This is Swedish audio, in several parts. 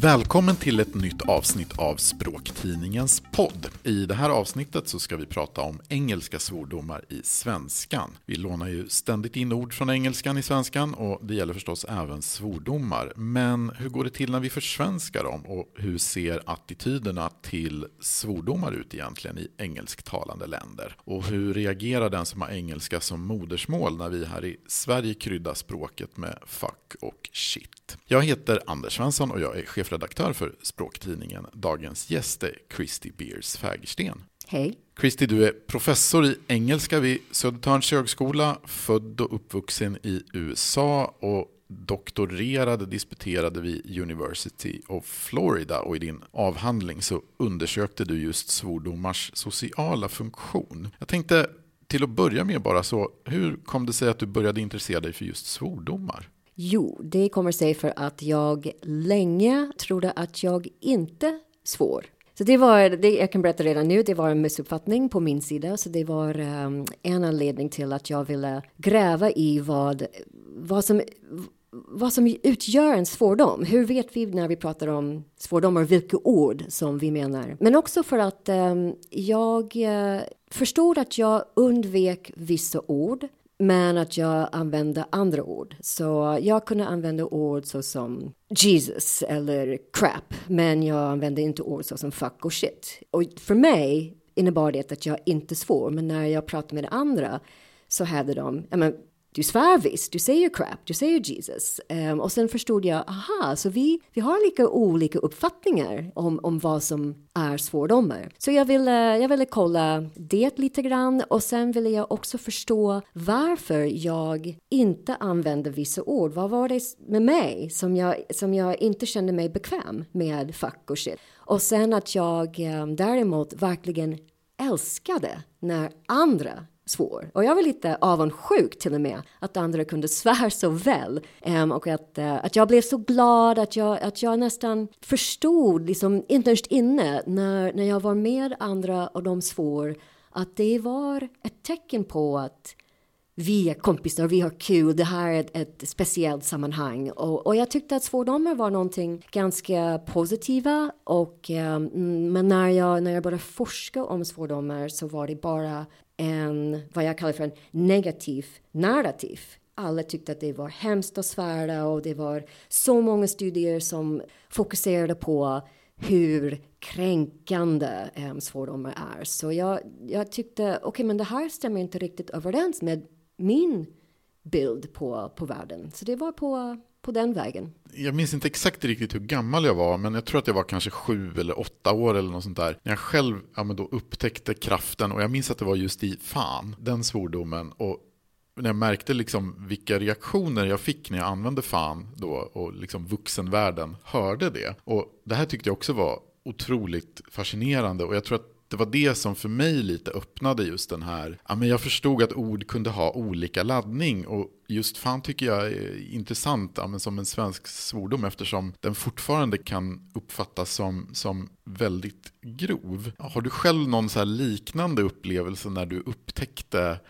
Välkommen till ett nytt avsnitt av Språktidningens podd. I det här avsnittet så ska vi prata om engelska svordomar i svenskan. Vi lånar ju ständigt in ord från engelskan i svenskan och det gäller förstås även svordomar. Men hur går det till när vi försvenskar dem och hur ser attityderna till svordomar ut egentligen i engelsktalande länder? Och hur reagerar den som har engelska som modersmål när vi här i Sverige kryddar språket med fuck och shit? Jag heter Anders Svensson och jag är chef chefredaktör för språktidningen. Dagens gäst är Christy Beers Fägersten. Hej. Christy, du är professor i engelska vid Södertörns högskola, född och uppvuxen i USA och doktorerade, disputerade vid University of Florida och i din avhandling så undersökte du just svordomars sociala funktion. Jag tänkte till att börja med bara så, hur kom det sig att du började intressera dig för just svordomar? Jo, det kommer sig för att jag länge trodde att jag inte svor. Så det var, det, jag kan berätta redan nu, det var en missuppfattning på min sida. Så det var um, en anledning till att jag ville gräva i vad, vad som vad som utgör en svordom. Hur vet vi när vi pratar om svordomar vilka ord som vi menar? Men också för att um, jag uh, förstod att jag undvek vissa ord men att jag använde andra ord. Så jag kunde använda ord såsom Jesus eller crap, men jag använde inte ord såsom fuck och shit. Och för mig innebar det att jag inte svor, men när jag pratade med andra så hade de, men, du svär visst, du säger crap, du säger Jesus. Um, och sen förstod jag, aha, så vi, vi har lika olika uppfattningar om, om vad som är svordomar. Så jag ville, jag ville kolla det lite grann och sen ville jag också förstå varför jag inte använde vissa ord. Vad var det med mig som jag, som jag inte kände mig bekväm med fuck och shit? Och sen att jag um, däremot verkligen älskade när andra svår. Och jag var lite avundsjuk till och med att andra kunde svära så väl. Um, och att, uh, att jag blev så glad att jag, att jag nästan förstod, liksom innerst inne, när, när jag var med andra och de svor, att det var ett tecken på att vi är kompisar, vi har kul, det här är ett, ett speciellt sammanhang. Och, och, jag tyckte att svordomar var någonting ganska positiva. Och, eh, men när jag, när jag började forska om svordomar så var det bara en, vad jag kallar för en negativ narrativ. Alla tyckte att det var hemskt att svära och det var så många studier som fokuserade på hur kränkande eh, svordomar är. Så jag, jag tyckte, okej okay, men det här stämmer inte riktigt överens med min bild på, på världen. Så det var på, på den vägen. Jag minns inte exakt riktigt hur gammal jag var, men jag tror att jag var kanske sju eller åtta år eller något sånt där. När jag själv ja, men då upptäckte kraften, och jag minns att det var just i fan, den svordomen. Och när jag märkte liksom vilka reaktioner jag fick när jag använde fan då, och liksom vuxenvärlden hörde det. Och det här tyckte jag också var otroligt fascinerande, och jag tror att det var det som för mig lite öppnade just den här, ja men jag förstod att ord kunde ha olika laddning och just fan tycker jag är intressant ja, men som en svensk svordom eftersom den fortfarande kan uppfattas som, som väldigt grov. Har du själv någon så liknande upplevelse när du upptäckte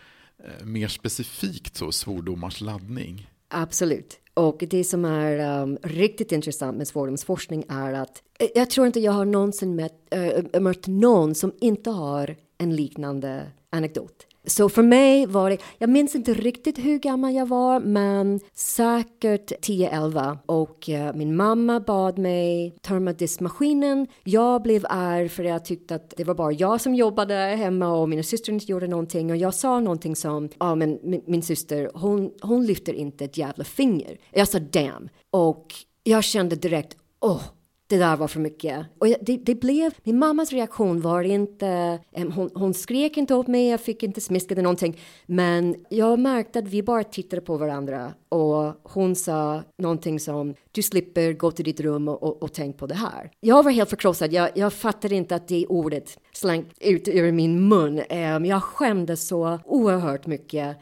eh, mer specifikt så svordomars laddning? Absolut. Och det som är um, riktigt intressant med svordomsforskning är att eh, jag tror inte jag har någonsin mött, äh, mött någon som inte har en liknande anekdot. Så för mig var det, jag minns inte riktigt hur gammal jag var, men säkert 10-11. Och eh, min mamma bad mig tömma diskmaskinen. Jag blev arg för jag tyckte att det var bara jag som jobbade hemma och mina systrar inte gjorde någonting. Och jag sa någonting som, ja men min, min syster, hon, hon lyfter inte ett jävla finger. Jag sa damn. Och jag kände direkt, åh, oh, det där var för mycket. Och det, det blev, min mammas reaktion var inte, eh, hon, hon skrek inte åt mig, jag fick inte smiska eller någonting. Men jag märkte att vi bara tittade på varandra och hon sa någonting som du slipper gå till ditt rum och, och, och tänk på det här. Jag var helt förkrossad, jag, jag fattade inte att det ordet slank ut ur min mun. Ehm, jag skämdes så oerhört mycket.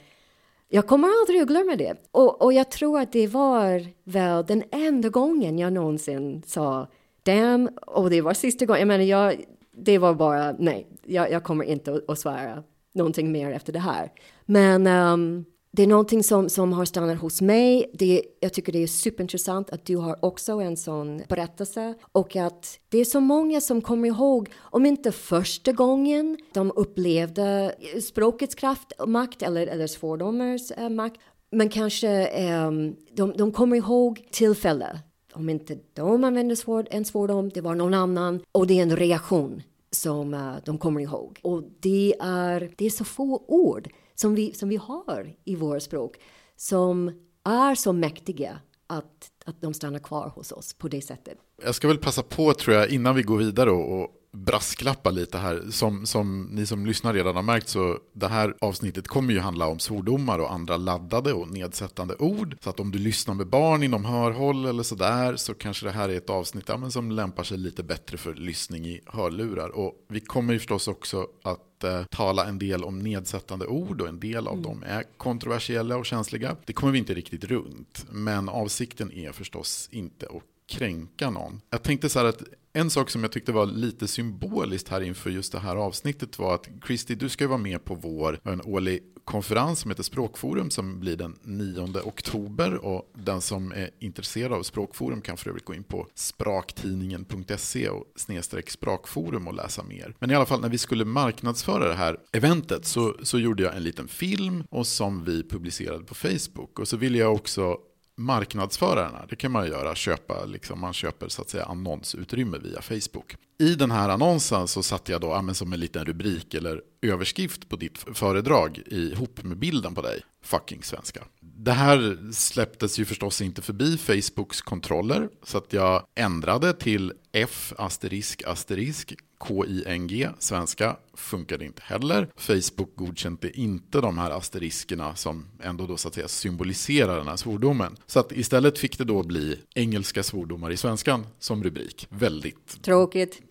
Jag kommer aldrig att glömma det. Och, och jag tror att det var väl den enda gången jag någonsin sa damn, och det var sista gången. Jag menar, jag, det var bara nej, jag, jag kommer inte att, att svära någonting mer efter det här. Men um, det är någonting som, som har stannat hos mig. Det, jag tycker det är superintressant att du har också en sån berättelse och att det är så många som kommer ihåg, om inte första gången de upplevde språkets kraft och makt eller, eller svordomars eh, makt, men kanske um, de, de kommer ihåg tillfälle. Om inte de använder svår, en svordom, det var någon annan och det är en reaktion som uh, de kommer ihåg. Och det är, det är så få ord som vi, som vi har i vårt språk som är så mäktiga att, att de stannar kvar hos oss på det sättet. Jag ska väl passa på tror jag innan vi går vidare och, och brasklappa lite här. Som, som ni som lyssnar redan har märkt så det här avsnittet kommer ju handla om svordomar och andra laddade och nedsättande ord. Så att om du lyssnar med barn inom hörhåll eller sådär så kanske det här är ett avsnitt ja, men som lämpar sig lite bättre för lyssning i hörlurar. Och vi kommer ju förstås också att eh, tala en del om nedsättande ord och en del av mm. dem är kontroversiella och känsliga. Det kommer vi inte riktigt runt, men avsikten är förstås inte att kränka någon. Jag tänkte så här att en sak som jag tyckte var lite symboliskt här inför just det här avsnittet var att Christy, du ska ju vara med på vår en årlig konferens som heter Språkforum som blir den 9 oktober och den som är intresserad av Språkforum kan för övrigt gå in på spraktidningen.se och snedstreck språkforum och läsa mer. Men i alla fall när vi skulle marknadsföra det här eventet så, så gjorde jag en liten film och som vi publicerade på Facebook och så ville jag också marknadsföra den här. Det kan man göra, köpa, liksom, man köper så att säga annonsutrymme via Facebook. I den här annonsen så satte jag då ja, som en liten rubrik eller överskrift på ditt föredrag ihop med bilden på dig. Fucking svenska. Det här släpptes ju förstås inte förbi Facebooks kontroller så att jag ändrade till F asterisk asterisk KING, svenska, funkade inte heller. Facebook godkände inte de här asteriskerna som ändå då så att säga symboliserar den här svordomen. Så att istället fick det då bli engelska svordomar i svenskan som rubrik. Väldigt... Tråkigt.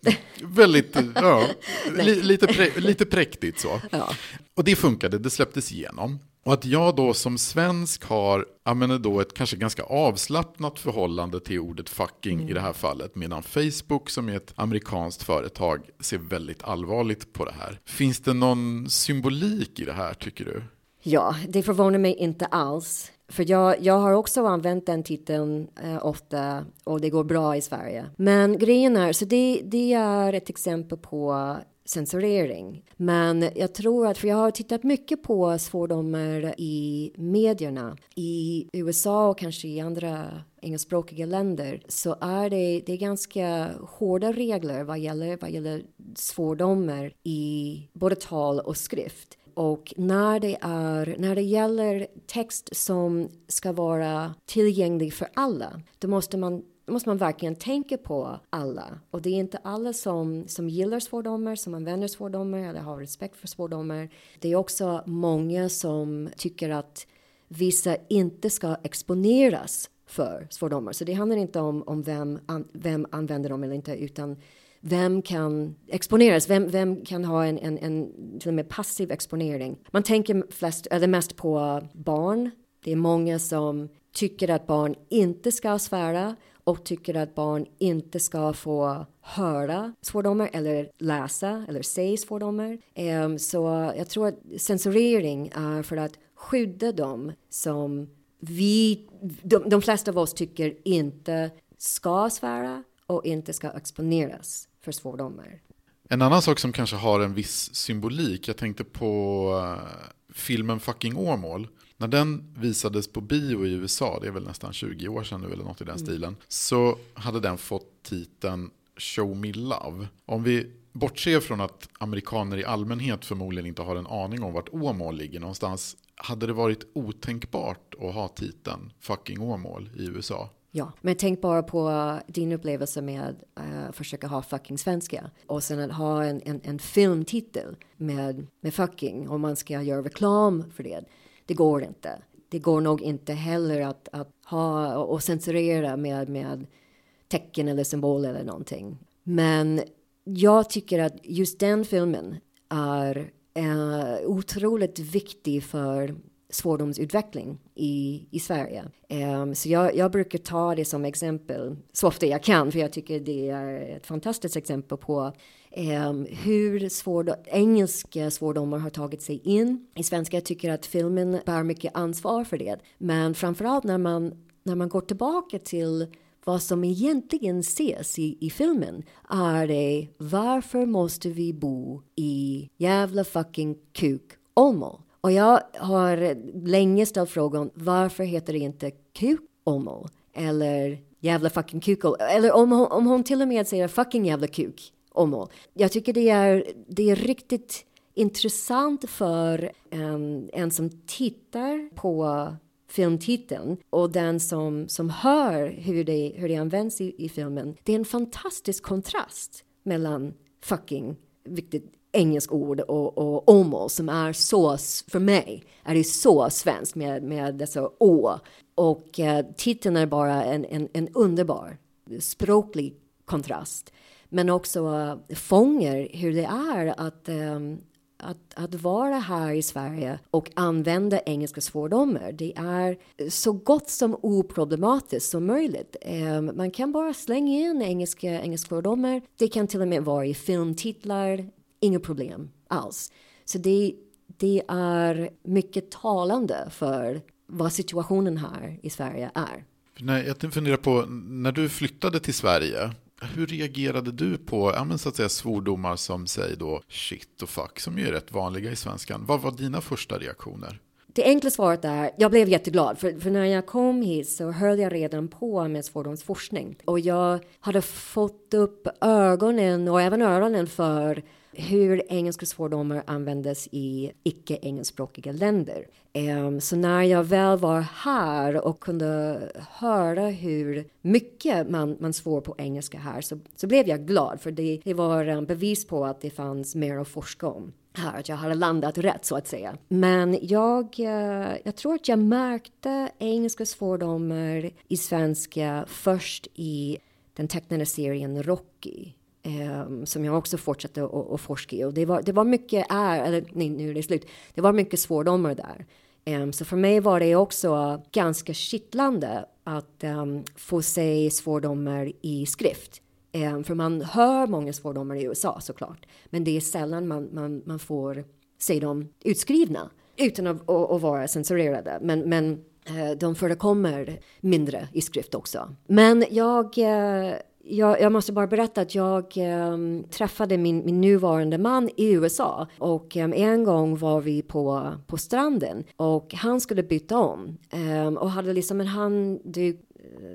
Väldigt, ja, li, lite, pre, lite präktigt så. Ja. Och det funkade, det släpptes igenom. Och att jag då som svensk har använder då ett kanske ganska avslappnat förhållande till ordet fucking mm. i det här fallet. Medan Facebook som är ett amerikanskt företag ser väldigt allvarligt på det här. Finns det någon symbolik i det här tycker du? Ja, det förvånar mig inte alls. För jag, jag har också använt den titeln eh, ofta och det går bra i Sverige. Men grejen är, så det, det är ett exempel på censurering. Men jag tror att, för jag har tittat mycket på svordomar i medierna i USA och kanske i andra engelskspråkiga länder så är det, det är ganska hårda regler vad gäller, vad gäller svordomar i både tal och skrift. Och när det, är, när det gäller text som ska vara tillgänglig för alla, då måste man måste man verkligen tänka på alla. Och det är inte alla som, som gillar svordomar, som använder svordomar eller har respekt för svordomar. Det är också många som tycker att vissa inte ska exponeras för svordomar. Så det handlar inte om, om vem, an, vem använder dem eller inte, utan vem kan exponeras? Vem, vem kan ha en, en, en till och med passiv exponering? Man tänker flest, eh, eller mest på barn. Det är många som tycker att barn inte ska svära och tycker att barn inte ska få höra svordomar eller läsa eller se svordomar. Um, så jag tror att censurering är för att skydda dem som vi, de, de flesta av oss tycker inte ska svära och inte ska exponeras för svordomar. En annan sak som kanske har en viss symbolik, jag tänkte på uh, filmen Fucking Åmål när den visades på bio i USA, det är väl nästan 20 år sedan nu eller något i den mm. stilen, så hade den fått titeln Show Me Love. Om vi bortser från att amerikaner i allmänhet förmodligen inte har en aning om vart Åmål ligger någonstans, hade det varit otänkbart att ha titeln Fucking Åmål i USA? Ja, men tänk bara på uh, din upplevelse med att uh, försöka ha fucking svenska och sen att ha en, en, en filmtitel med, med fucking och man ska göra reklam för det det går inte. Det går nog inte heller att, att ha och censurera med, med tecken eller symboler eller någonting. Men jag tycker att just den filmen är uh, otroligt viktig för svordomsutveckling i, i Sverige. Um, så jag, jag, brukar ta det som exempel så ofta jag kan för jag tycker det är ett fantastiskt exempel på um, hur svårdom, engelska svordomar har tagit sig in i svenska. Jag tycker att filmen bär mycket ansvar för det. Men framförallt när man, när man går tillbaka till vad som egentligen ses i, i filmen är det varför måste vi bo i jävla fucking kuk Åmål? Och jag har länge ställt frågan varför heter det inte kuk Eller jävla fucking kuko Eller om hon, om hon till och med säger fucking jävla kuk omo. Jag tycker det är, det är riktigt intressant för um, en som tittar på filmtiteln och den som, som hör hur det, hur det används i, i filmen. Det är en fantastisk kontrast mellan fucking, viktigt engelskt ord och, och omo som är så, för mig, är det så svenskt med, med dessa å. Och eh, titeln är bara en, en, en underbar språklig kontrast. Men också eh, uh, fångar hur det är att um, att, att vara här i Sverige och använda engelska svordomar. Det är så gott som oproblematiskt som möjligt. Um, man kan bara slänga in engelska, engelska svordomar. Det kan till och med vara i filmtitlar. Inga problem alls. Så det, det är mycket talande för vad situationen här i Sverige är. Nej, jag funderar på, när du flyttade till Sverige, hur reagerade du på ja, men så att säga, svordomar som säg då shit och fuck som ju är rätt vanliga i svenskan? Vad var dina första reaktioner? Det enkla svaret är, jag blev jätteglad för, för när jag kom hit så höll jag redan på med svordomsforskning och jag hade fått upp ögonen och även öronen för hur engelska svordomar användes i icke engelskspråkiga länder. Ehm, så när jag väl var här och kunde höra hur mycket man, man svor på engelska här så, så blev jag glad för det, det var en bevis på att det fanns mer att forska om här, att jag hade landat rätt så att säga. Men jag, eh, jag tror att jag märkte engelska svordomar i svenska först i den tecknade serien Rocky eh, som jag också fortsatte att forska i. Och det var, det var mycket, är, eller nej, nu är det slut, det var mycket svordomar där. Ehm, så för mig var det också ganska kittlande att um, få se svordomar i skrift. Um, för man hör många svordomar i USA såklart, men det är sällan man, man, man får se dem utskrivna utan att, att, att vara censurerade. Men, men uh, de förekommer mindre i skrift också. Men jag uh, jag, jag, måste bara berätta att jag äm, träffade min, min nuvarande man i USA och äm, en gång var vi på, på stranden och han skulle byta om äm, och hade liksom en handduk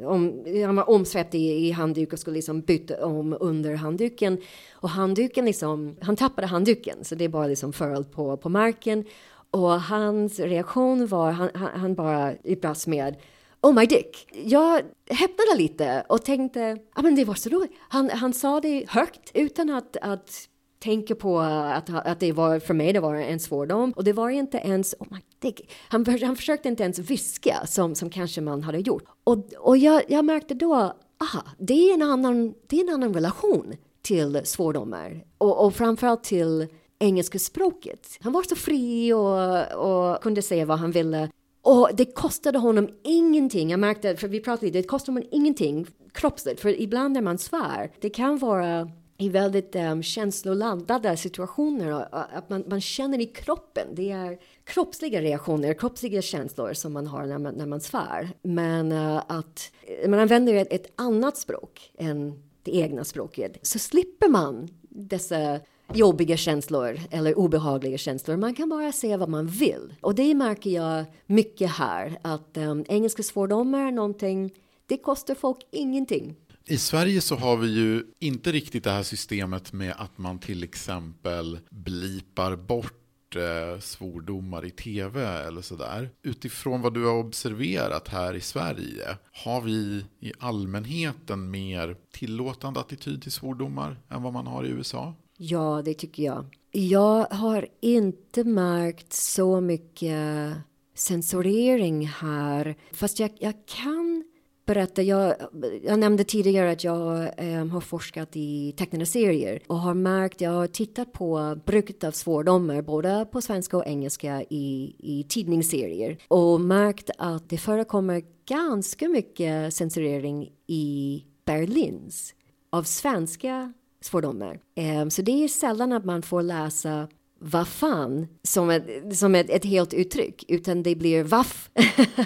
eh, om, han var omsvept i, i handduk och skulle liksom byta om under handduken. Och handduken liksom, han tappade handduken så det bara liksom föll på, på marken. Och hans reaktion var, han, han, han bara brast med Oh my dick. Jag häpnade lite och tänkte, ja ah, men det var så roligt. Han, han sa det högt utan att, att tänka på att, att det var, för mig det var en svordom. Och det var inte ens, oh my dick. Han, han försökte inte ens viska som, som kanske man hade gjort. Och, och jag, jag märkte då, aha, det är en annan, det är en annan relation till svordomar. Och, och framförallt till engelska språket. Han var så fri och, och kunde säga vad han ville och det kostade honom ingenting. Jag märkte, för vi pratade lite, det kostade honom ingenting kroppsligt. För ibland när man svär, det kan vara i väldigt um, känsloladdade situationer. Att man, man känner i kroppen. Det är kroppsliga reaktioner, kroppsliga känslor som man har när man, när man svär. Men uh, att eh, man använder ett, ett annat språk än det egna språket så slipper man dessa jobbiga känslor eller obehagliga känslor. Man kan bara säga vad man vill. Och det märker jag mycket här, att um, engelska svordomar är någonting, det kostar folk ingenting. I Sverige så har vi ju inte riktigt det här systemet med att man till exempel blipar bort eh, svordomar i tv eller sådär. Utifrån vad du har observerat här i Sverige, har vi i allmänheten mer tillåtande attityd till svordomar än vad man har i USA? Ja, det tycker jag. Jag har inte märkt så mycket censurering här. Fast jag, jag kan berätta. Jag, jag nämnde tidigare att jag eh, har forskat i tecknade serier och har märkt, jag har tittat på bruket av svordomar både på svenska och engelska i, i tidningsserier och märkt att det förekommer ganska mycket censurering i Berlins av svenska svordomar. Ehm, så det är sällan att man får läsa vad fan som ett, som ett, ett helt uttryck, utan det blir vaff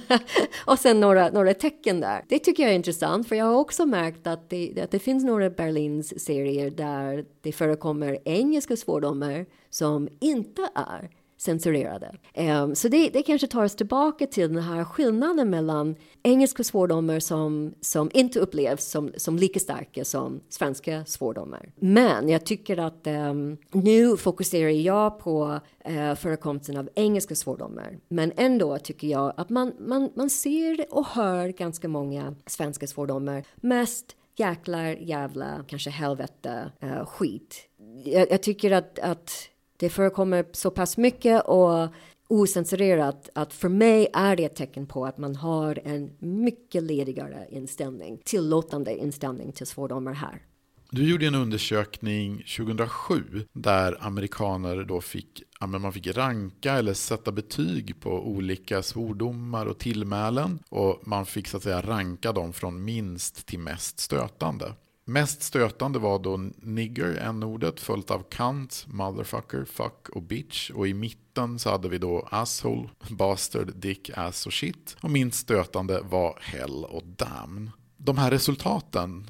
och sen några, några tecken där. Det tycker jag är intressant, för jag har också märkt att det, att det finns några Berlins serier där det förekommer engelska svordomar som inte är censurerade. Um, så det, det kanske tar oss tillbaka till den här skillnaden mellan engelska svordomar som, som inte upplevs som, som lika starka som svenska svordomar. Men jag tycker att um, nu fokuserar jag på uh, förekomsten av engelska svordomar. Men ändå tycker jag att man, man, man ser och hör ganska många svenska svordomar. Mest jäklar, jävla, kanske helvete, uh, skit. Jag, jag tycker att, att det förekommer så pass mycket och osensurerat att för mig är det ett tecken på att man har en mycket ledigare inställning, tillåtande inställning till svordomar här. Du gjorde en undersökning 2007 där amerikaner då fick, man fick ranka eller sätta betyg på olika svordomar och tillmälen och man fick så att säga ranka dem från minst till mest stötande. Mest stötande var då nigger, n-ordet, följt av cunt, motherfucker, fuck och bitch. Och i mitten så hade vi då asshole, bastard, dick, ass och shit. Och minst stötande var hell och damn. De här resultaten,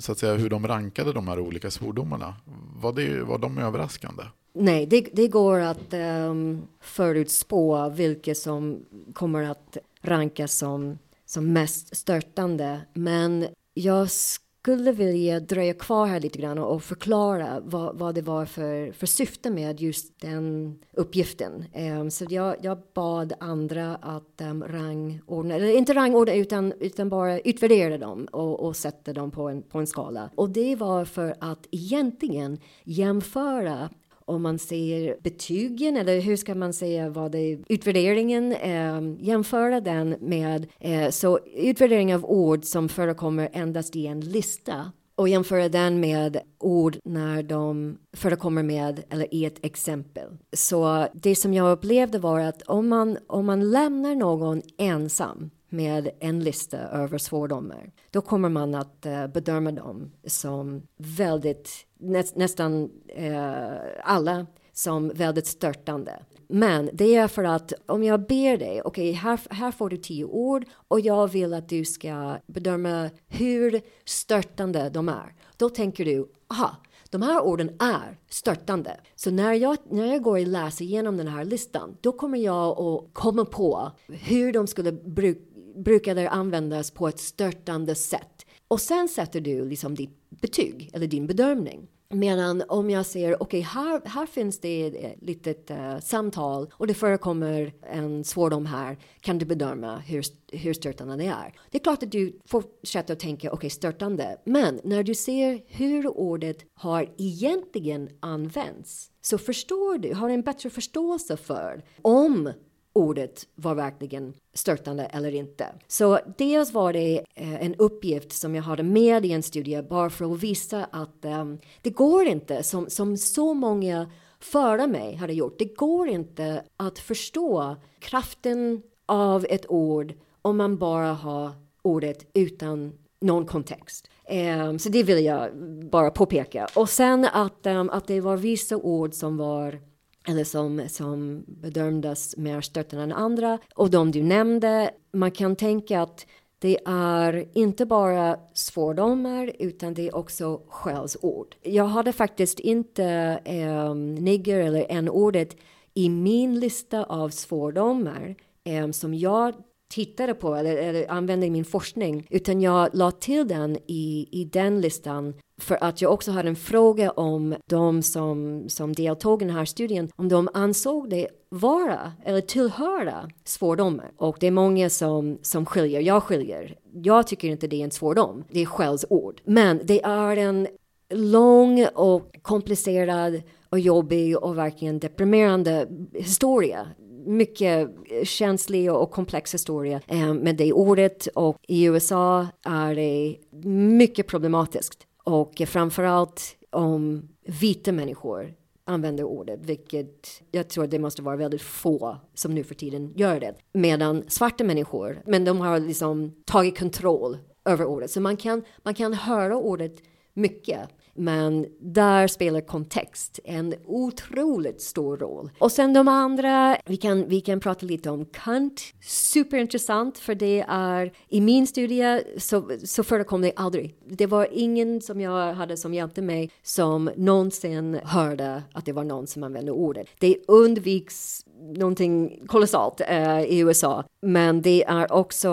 så att säga hur de rankade de här olika svordomarna, var, det, var de överraskande? Nej, det, det går att um, förutspå vilka som kommer att rankas som, som mest störtande. Men jag skulle vilja dröja kvar här lite grann och förklara vad, vad det var för, för syfte med just den uppgiften. Um, så jag, jag bad andra att um, rangordna, eller inte rangordna utan, utan bara utvärdera dem och, och sätta dem på en, på en skala. Och det var för att egentligen jämföra om man ser betygen eller hur ska man säga vad det är, utvärderingen, eh, jämföra den med eh, så utvärdering av ord som förekommer endast i en lista och jämföra den med ord när de förekommer med eller i ett exempel. Så det som jag upplevde var att om man, om man lämnar någon ensam med en lista över svordomar, då kommer man att eh, bedöma dem som väldigt, nä, nästan eh, alla som väldigt störtande. Men det är för att om jag ber dig, okej, okay, här, här får du tio ord och jag vill att du ska bedöma hur störtande de är. Då tänker du, aha, de här orden är störtande. Så när jag, när jag går och läser igenom den här listan, då kommer jag att komma på hur de skulle bruka brukade användas på ett störtande sätt. Och sen sätter du liksom ditt betyg eller din bedömning. Medan om jag säger okej, okay, här, här finns det ett eh, litet uh, samtal och det förekommer en svordom här. Kan du bedöma hur, hur störtande det är? Det är klart att du fortsätter att tänka okej, okay, störtande. Men när du ser hur ordet har egentligen använts så förstår du, har en bättre förståelse för om ordet var verkligen störtande eller inte. Så dels var det eh, en uppgift som jag hade med i en studie bara för att visa att um, det går inte, som, som så många före mig hade gjort, det går inte att förstå kraften av ett ord om man bara har ordet utan någon kontext. Um, så det vill jag bara påpeka. Och sen att, um, att det var vissa ord som var eller som, som bedömdes mer stötande än andra. Och de du nämnde, man kan tänka att det är inte bara svordomar utan det är också skällsord. Jag hade faktiskt inte eh, nigger eller n-ordet i min lista av svordomar eh, som jag tittade på eller, eller använde i min forskning utan jag la till den i, i den listan för att jag också hade en fråga om de som, som deltog i den här studien, om de ansåg det vara eller tillhöra svordomar. Och det är många som, som skiljer, jag skiljer. Jag tycker inte det är en svordom, det är skällsord. Men det är en lång och komplicerad och jobbig och verkligen deprimerande historia mycket eh, känslig och komplex historia eh, med det ordet och i USA är det mycket problematiskt och framförallt om vita människor använder ordet, vilket jag tror det måste vara väldigt få som nu för tiden gör det. Medan svarta människor, men de har liksom tagit kontroll över ordet. Så man kan, man kan höra ordet mycket. Men där spelar kontext en otroligt stor roll. Och sen de andra, vi kan, vi kan prata lite om kant. Superintressant för det är i min studie så, så förekom det aldrig. Det var ingen som jag hade som hjälpte mig som någonsin hörde att det var någon som använde ordet. Det undviks någonting kolossalt eh, i USA. Men det är också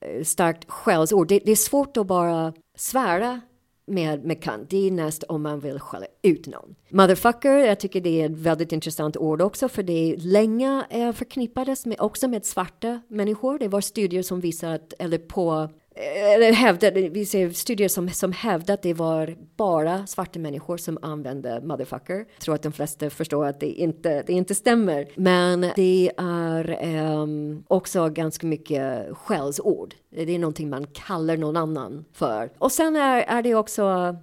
eh, starkt skällsord. Det, det är svårt att bara svära med, med kant. Det är näst om man vill skälla ut någon. Motherfucker, jag tycker det är ett väldigt intressant ord också för det länge eh, förknippades med, också med svarta människor. Det var studier som visar att, eller på eller hävdade, vi ser studier som, som hävdar att det var bara svarta människor som använde motherfucker. Jag tror att de flesta förstår att det inte, det inte stämmer. Men det är um, också ganska mycket skällsord. Det är någonting man kallar någon annan för. Och sen är, är det också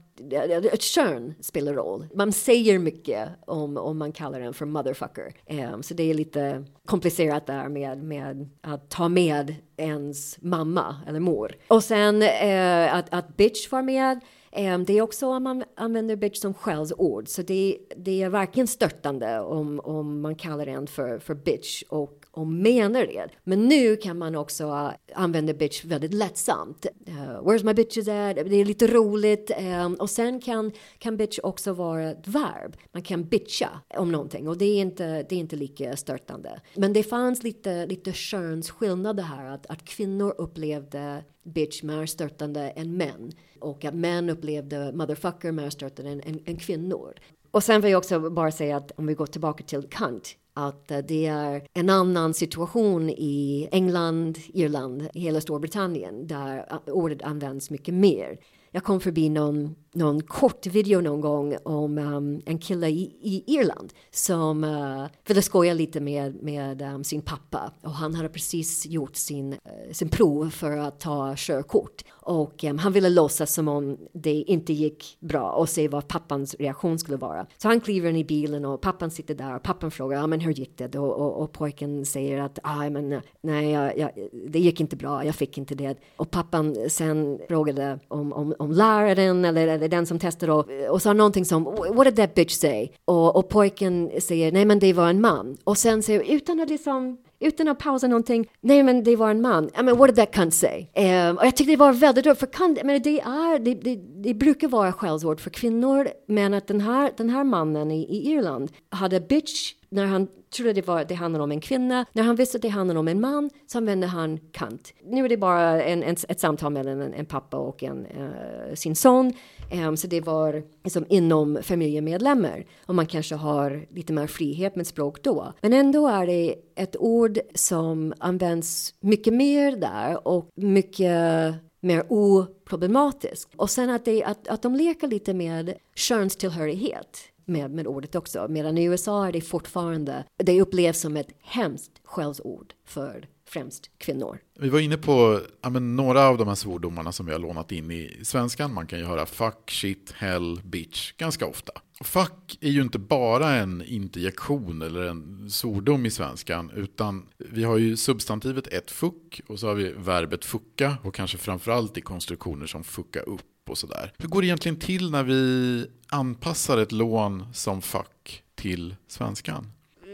kön spelar roll. Man säger mycket om, om man kallar den för motherfucker. Um, så det är lite komplicerat där med, med att ta med ens mamma eller mor. Och sen uh, att, att bitch var med. Um, det är också om man använder bitch som skällsord. Så det, det är verkligen störtande om, om man kallar den för, för bitch och och menar det. Men nu kan man också eh, använda bitch väldigt lättsamt. Uh, where's my bitches at? Det är lite roligt. Um, och sen kan, kan bitch också vara ett verb. Man kan bitcha om någonting och det är inte, det är inte lika störtande. Men det fanns lite, lite könsskillnader här. Att, att kvinnor upplevde bitch mer störtande än män. Och att män upplevde motherfucker mer störtande än, än, än kvinnor. Och sen vill jag också bara säga att om vi går tillbaka till Kant att eh, det är en annan situation i England, Irland, hela Storbritannien där eh, ordet används mycket mer. Jag kom förbi någon, någon kort video någon gång om um, en kille i, i Irland som uh, ville skoja lite med, med um, sin pappa och han hade precis gjort sin, uh, sin prov för att ta körkort och um, han ville låtsas som om det inte gick bra och se vad pappans reaktion skulle vara. Så han kliver in i bilen och pappan sitter där och pappan frågar ah, men hur gick det? Och, och, och pojken säger att ah, men, nej, jag, jag, det gick inte bra, jag fick inte det. Och pappan sen frågade om, om, om läraren eller, eller den som testade och, och sa någonting som what did that bitch say? Och, och pojken säger nej men det var en man. Och sen säger utan att liksom utan att pausa någonting. Nej, men det var en man. I mean, what did that cunt say? Um, och jag tyckte det var väldigt roligt, för cunt, men det är, det, det, det brukar vara skällsord för kvinnor, men att den här, den här mannen i, i Irland hade bitch när han trodde det, var, det handlade om en kvinna. När han visste att det handlade om en man så använde han kant. Nu är det bara en, en, ett samtal mellan en, en pappa och en, uh, sin son. Ehm, så det var liksom inom familjemedlemmar. Och man kanske har lite mer frihet med språk då. Men ändå är det ett ord som används mycket mer där och mycket mer oproblematiskt. Och sen att, det, att, att de leker lite med könstillhörighet med, med ordet också. Medan i USA är det fortfarande, det upplevs som ett hemskt skällsord för främst kvinnor. Vi var inne på ja, några av de här svordomarna som vi har lånat in i svenskan. Man kan ju höra fuck, shit, hell, bitch ganska ofta. Fuck är ju inte bara en interjektion eller en svordom i svenskan. Utan vi har ju substantivet ett fuck och så har vi verbet fucka och kanske framförallt i konstruktioner som fucka upp och sådär. Hur går det egentligen till när vi anpassar ett lån som fuck till svenskan?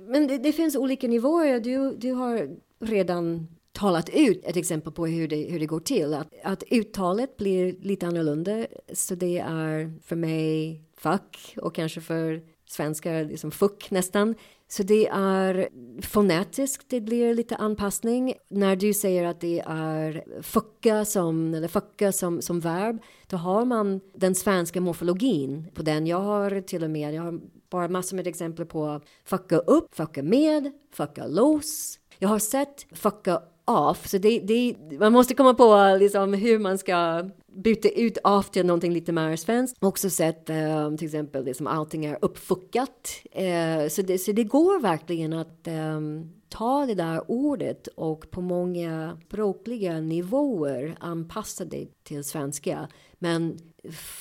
Men det, det finns olika nivåer. Du, du har redan talat ut ett exempel på hur det, hur det går till. Att, att uttalet blir lite annorlunda. Så det är för mig fuck och kanske för svenskar liksom fuck nästan. Så det är fonetiskt, det blir lite anpassning. När du säger att det är fucka som, eller fucka som, som verb, då har man den svenska morfologin på den. Jag har till och med, jag har bara massor med exempel på fucka upp, fucka med, fucka loss. Jag har sett fucka off, så det, det, man måste komma på liksom hur man ska byta ut off till någonting lite mer svenskt. Också sett um, till exempel liksom allting är uppfuckat. Uh, så, det, så det går verkligen att um, ta det där ordet och på många språkliga nivåer anpassa det till svenska. Men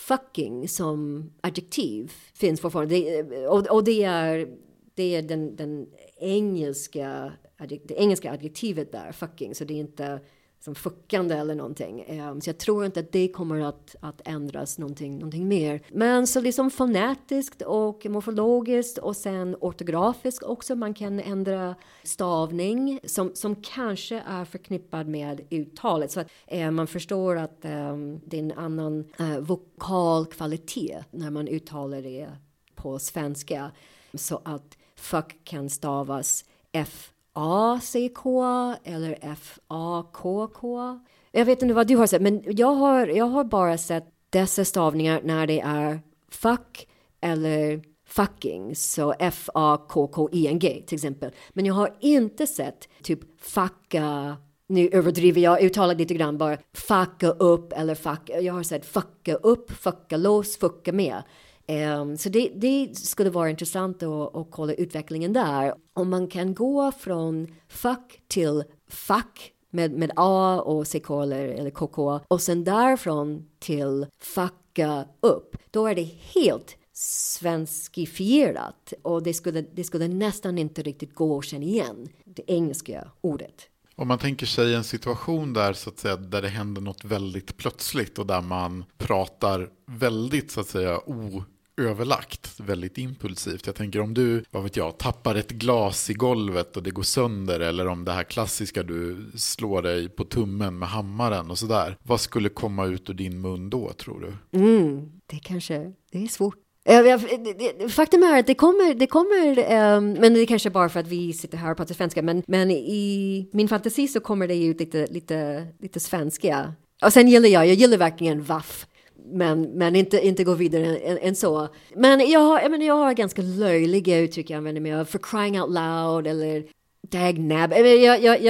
fucking som adjektiv finns fortfarande. Det, och, och det är, det är den, den engelska det engelska adjektivet där, fucking, så det är inte som fuckande eller någonting. Um, så jag tror inte att det kommer att, att ändras någonting, någonting mer. Men så liksom fonetiskt och morfologiskt och sen ortografiskt också. Man kan ändra stavning som, som kanske är förknippad med uttalet. Så att ehm, man förstår att um, det är en annan eh, uh, vokalkvalitet när man uttalar det på svenska. Så att fuck kan stavas F A-C-K eller F-A-K-K. Jag vet inte vad du har sett, men jag har, jag har bara sett dessa stavningar när det är fuck eller fucking, så F-A-K-K-I-N-G till exempel. Men jag har inte sett typ fucka, nu överdriver jag uttalar lite grann bara, fucka upp eller fuck, jag har sett fucka upp, fucka loss, fucka med. Um, så det, det, skulle vara intressant att, att kolla utvecklingen där. Om man kan gå från fuck till fuck med, med A och CK eller, eller KK och sen därifrån till fucka upp, då är det helt svenskifierat och det skulle, det skulle nästan inte riktigt gå att känna igen det engelska ordet. Om man tänker sig en situation där, så att säga, där det händer något väldigt plötsligt och där man pratar väldigt så att säga överlagt, väldigt impulsivt. Jag tänker om du, vad vet jag, tappar ett glas i golvet och det går sönder eller om det här klassiska du slår dig på tummen med hammaren och sådär. Vad skulle komma ut ur din mun då tror du? Mm, det kanske, det är svårt. Faktum är att det kommer, det kommer um, men det är kanske bara för att vi sitter här och pratar svenska, men, men i min fantasi så kommer det ut lite, lite, lite svenska. Och sen gillar jag, jag gillar verkligen vaff men, men inte, inte gå vidare än, än, så. Men jag har, jag, menar, jag har ganska löjliga uttryck jag använder mig av. För crying out loud eller dagnab. Jag, jag, jag,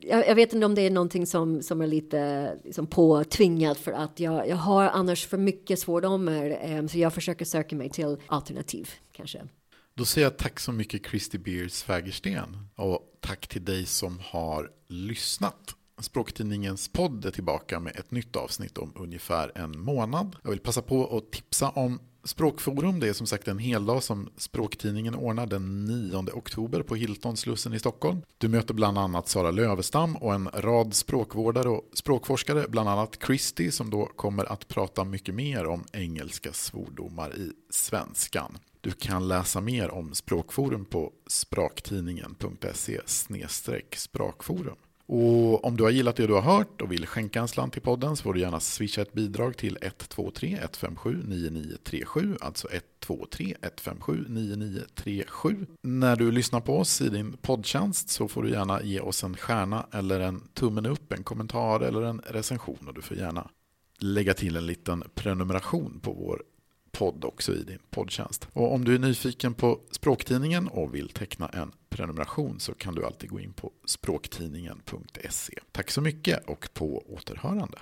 jag, jag vet inte om det är någonting som, som är lite liksom, påtvingat för att jag, jag har annars för mycket svordomar. Eh, så jag försöker söka mig till alternativ kanske. Då säger jag tack så mycket Christy Beers Fägersten och tack till dig som har lyssnat. Språktidningens podd är tillbaka med ett nytt avsnitt om ungefär en månad. Jag vill passa på att tipsa om Språkforum. Det är som sagt en heldag som Språktidningen ordnar den 9 oktober på Hilton Slussen i Stockholm. Du möter bland annat Sara Lövestam och en rad språkvårdare och språkforskare, bland annat Christy som då kommer att prata mycket mer om engelska svordomar i svenskan. Du kan läsa mer om Språkforum på spraktidningen.se språkforum. Och om du har gillat det du har hört och vill skänka en slant till podden så får du gärna swisha ett bidrag till 123 157 9937, alltså 123 157 9937. När du lyssnar på oss i din poddtjänst så får du gärna ge oss en stjärna eller en tummen upp, en kommentar eller en recension och du får gärna lägga till en liten prenumeration på vår podd också i din poddtjänst. Och om du är nyfiken på Språktidningen och vill teckna en prenumeration så kan du alltid gå in på språktidningen.se. Tack så mycket och på återhörande.